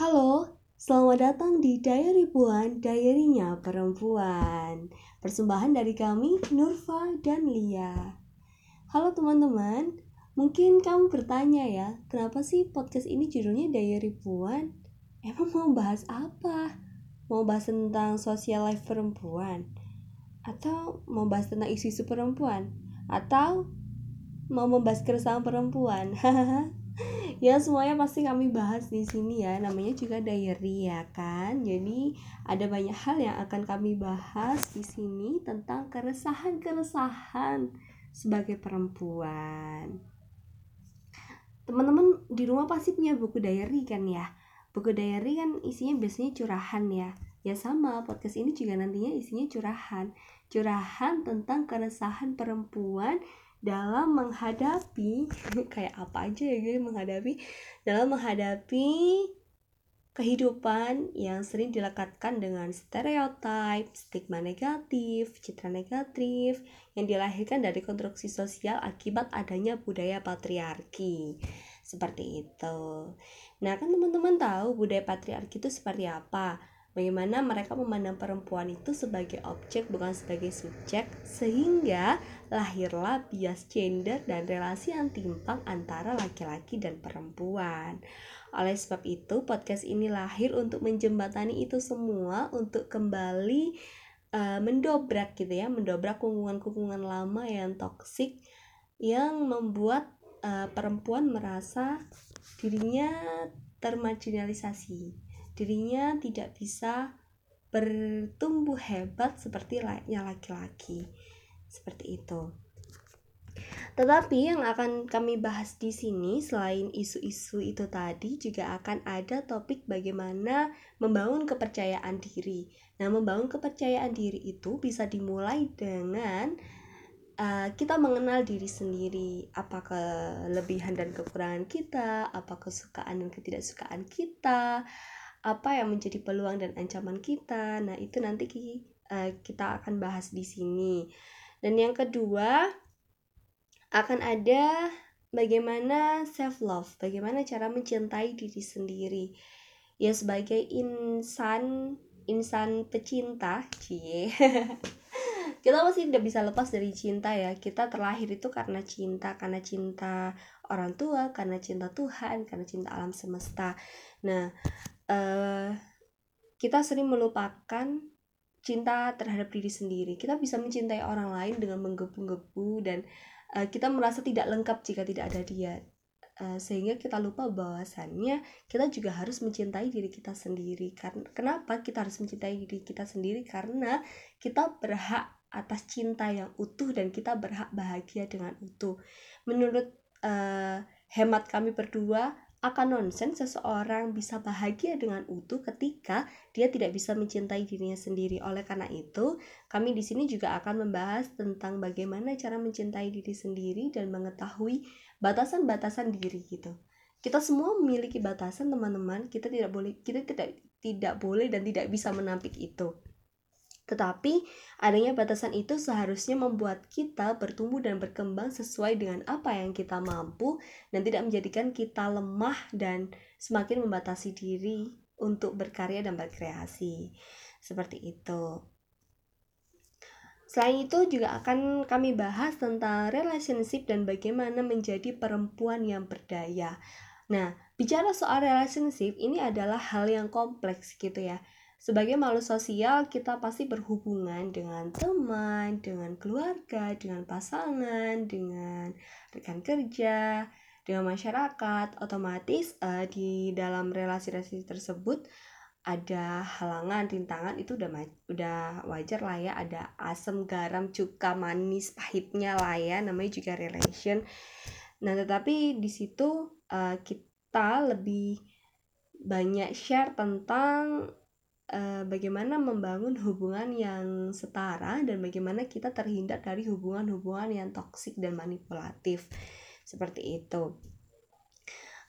Halo, selamat datang di Diary Puan, diarynya perempuan. Persembahan dari kami, Nurfa dan Lia. Halo teman-teman, mungkin kamu bertanya ya, kenapa sih podcast ini judulnya Diary Puan? Emang mau bahas apa? Mau bahas tentang social life perempuan? Atau mau bahas tentang isu-isu perempuan? Atau mau membahas keresahan perempuan? Hahaha ya semuanya pasti kami bahas di sini ya. Namanya juga diary ya kan? Jadi ada banyak hal yang akan kami bahas di sini tentang keresahan-keresahan sebagai perempuan. Teman-teman di rumah pasti punya buku diary kan ya? Buku diary kan isinya biasanya curahan ya. Ya sama podcast ini juga nantinya isinya curahan. Curahan tentang keresahan perempuan dalam menghadapi kayak apa aja ya gue menghadapi dalam menghadapi kehidupan yang sering dilekatkan dengan stereotip, stigma negatif, citra negatif yang dilahirkan dari konstruksi sosial akibat adanya budaya patriarki. Seperti itu. Nah, kan teman-teman tahu budaya patriarki itu seperti apa? Bagaimana mereka memandang perempuan itu sebagai objek bukan sebagai subjek sehingga lahirlah bias gender dan relasi yang timpang antara laki-laki dan perempuan. Oleh sebab itu, podcast ini lahir untuk menjembatani itu semua untuk kembali uh, mendobrak gitu ya, mendobrak hubungan-hubungan lama yang toksik yang membuat uh, perempuan merasa dirinya termarginalisasi dirinya tidak bisa bertumbuh hebat seperti layaknya laki-laki. Seperti itu. Tetapi yang akan kami bahas di sini selain isu-isu itu tadi juga akan ada topik bagaimana membangun kepercayaan diri. Nah, membangun kepercayaan diri itu bisa dimulai dengan uh, kita mengenal diri sendiri, apa kelebihan dan kekurangan kita, apa kesukaan dan ketidaksukaan kita, apa yang menjadi peluang dan ancaman kita. Nah, itu nanti uh, kita akan bahas di sini. Dan yang kedua akan ada bagaimana self love, bagaimana cara mencintai diri sendiri. Ya sebagai insan insan pecinta, cie. kita masih tidak bisa lepas dari cinta ya. Kita terlahir itu karena cinta, karena cinta orang tua, karena cinta Tuhan, karena cinta alam semesta. Nah, uh, kita sering melupakan cinta terhadap diri sendiri. Kita bisa mencintai orang lain dengan menggebu-gebu dan uh, kita merasa tidak lengkap jika tidak ada dia. Uh, sehingga kita lupa bahwasannya kita juga harus mencintai diri kita sendiri. Karena kenapa kita harus mencintai diri kita sendiri? Karena kita berhak atas cinta yang utuh dan kita berhak bahagia dengan utuh. Menurut uh, hemat kami berdua, akan nonsen seseorang bisa bahagia dengan utuh ketika dia tidak bisa mencintai dirinya sendiri. Oleh karena itu, kami di sini juga akan membahas tentang bagaimana cara mencintai diri sendiri dan mengetahui batasan-batasan diri gitu. Kita semua memiliki batasan, teman-teman. Kita tidak boleh kita tidak tidak boleh dan tidak bisa menampik itu. Tetapi adanya batasan itu seharusnya membuat kita bertumbuh dan berkembang sesuai dengan apa yang kita mampu dan tidak menjadikan kita lemah dan semakin membatasi diri untuk berkarya dan berkreasi. Seperti itu. Selain itu juga akan kami bahas tentang relationship dan bagaimana menjadi perempuan yang berdaya. Nah, bicara soal relationship ini adalah hal yang kompleks gitu ya sebagai makhluk sosial, kita pasti berhubungan dengan teman, dengan keluarga, dengan pasangan, dengan rekan kerja, dengan masyarakat. Otomatis uh, di dalam relasi-relasi tersebut ada halangan, rintangan itu udah udah wajar lah ya. Ada asam, garam, cuka, manis, pahitnya lah ya. Namanya juga relation. Nah, tetapi di situ uh, kita lebih banyak share tentang uh, bagaimana membangun hubungan yang setara dan bagaimana kita terhindar dari hubungan-hubungan yang toksik dan manipulatif seperti itu.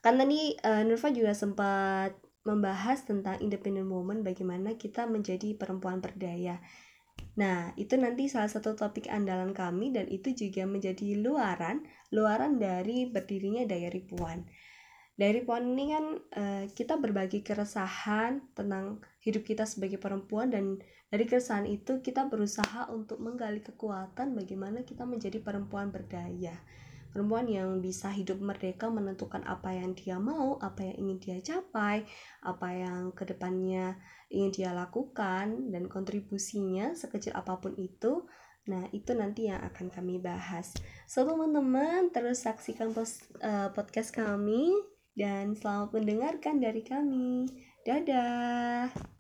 Kan tadi uh, Nurfa juga sempat membahas tentang independent woman bagaimana kita menjadi perempuan berdaya. Nah, itu nanti salah satu topik andalan kami dan itu juga menjadi luaran, luaran dari berdirinya Diary Puan. Dari pohon ini kan uh, kita berbagi keresahan tentang hidup kita sebagai perempuan dan dari keresahan itu kita berusaha untuk menggali kekuatan bagaimana kita menjadi perempuan berdaya perempuan yang bisa hidup merdeka menentukan apa yang dia mau, apa yang ingin dia capai, apa yang ke depannya ingin dia lakukan dan kontribusinya sekecil apa pun itu. Nah, itu nanti yang akan kami bahas. So, teman-teman, terus saksikan post, uh, podcast kami dan selamat mendengarkan dari kami. Dadah.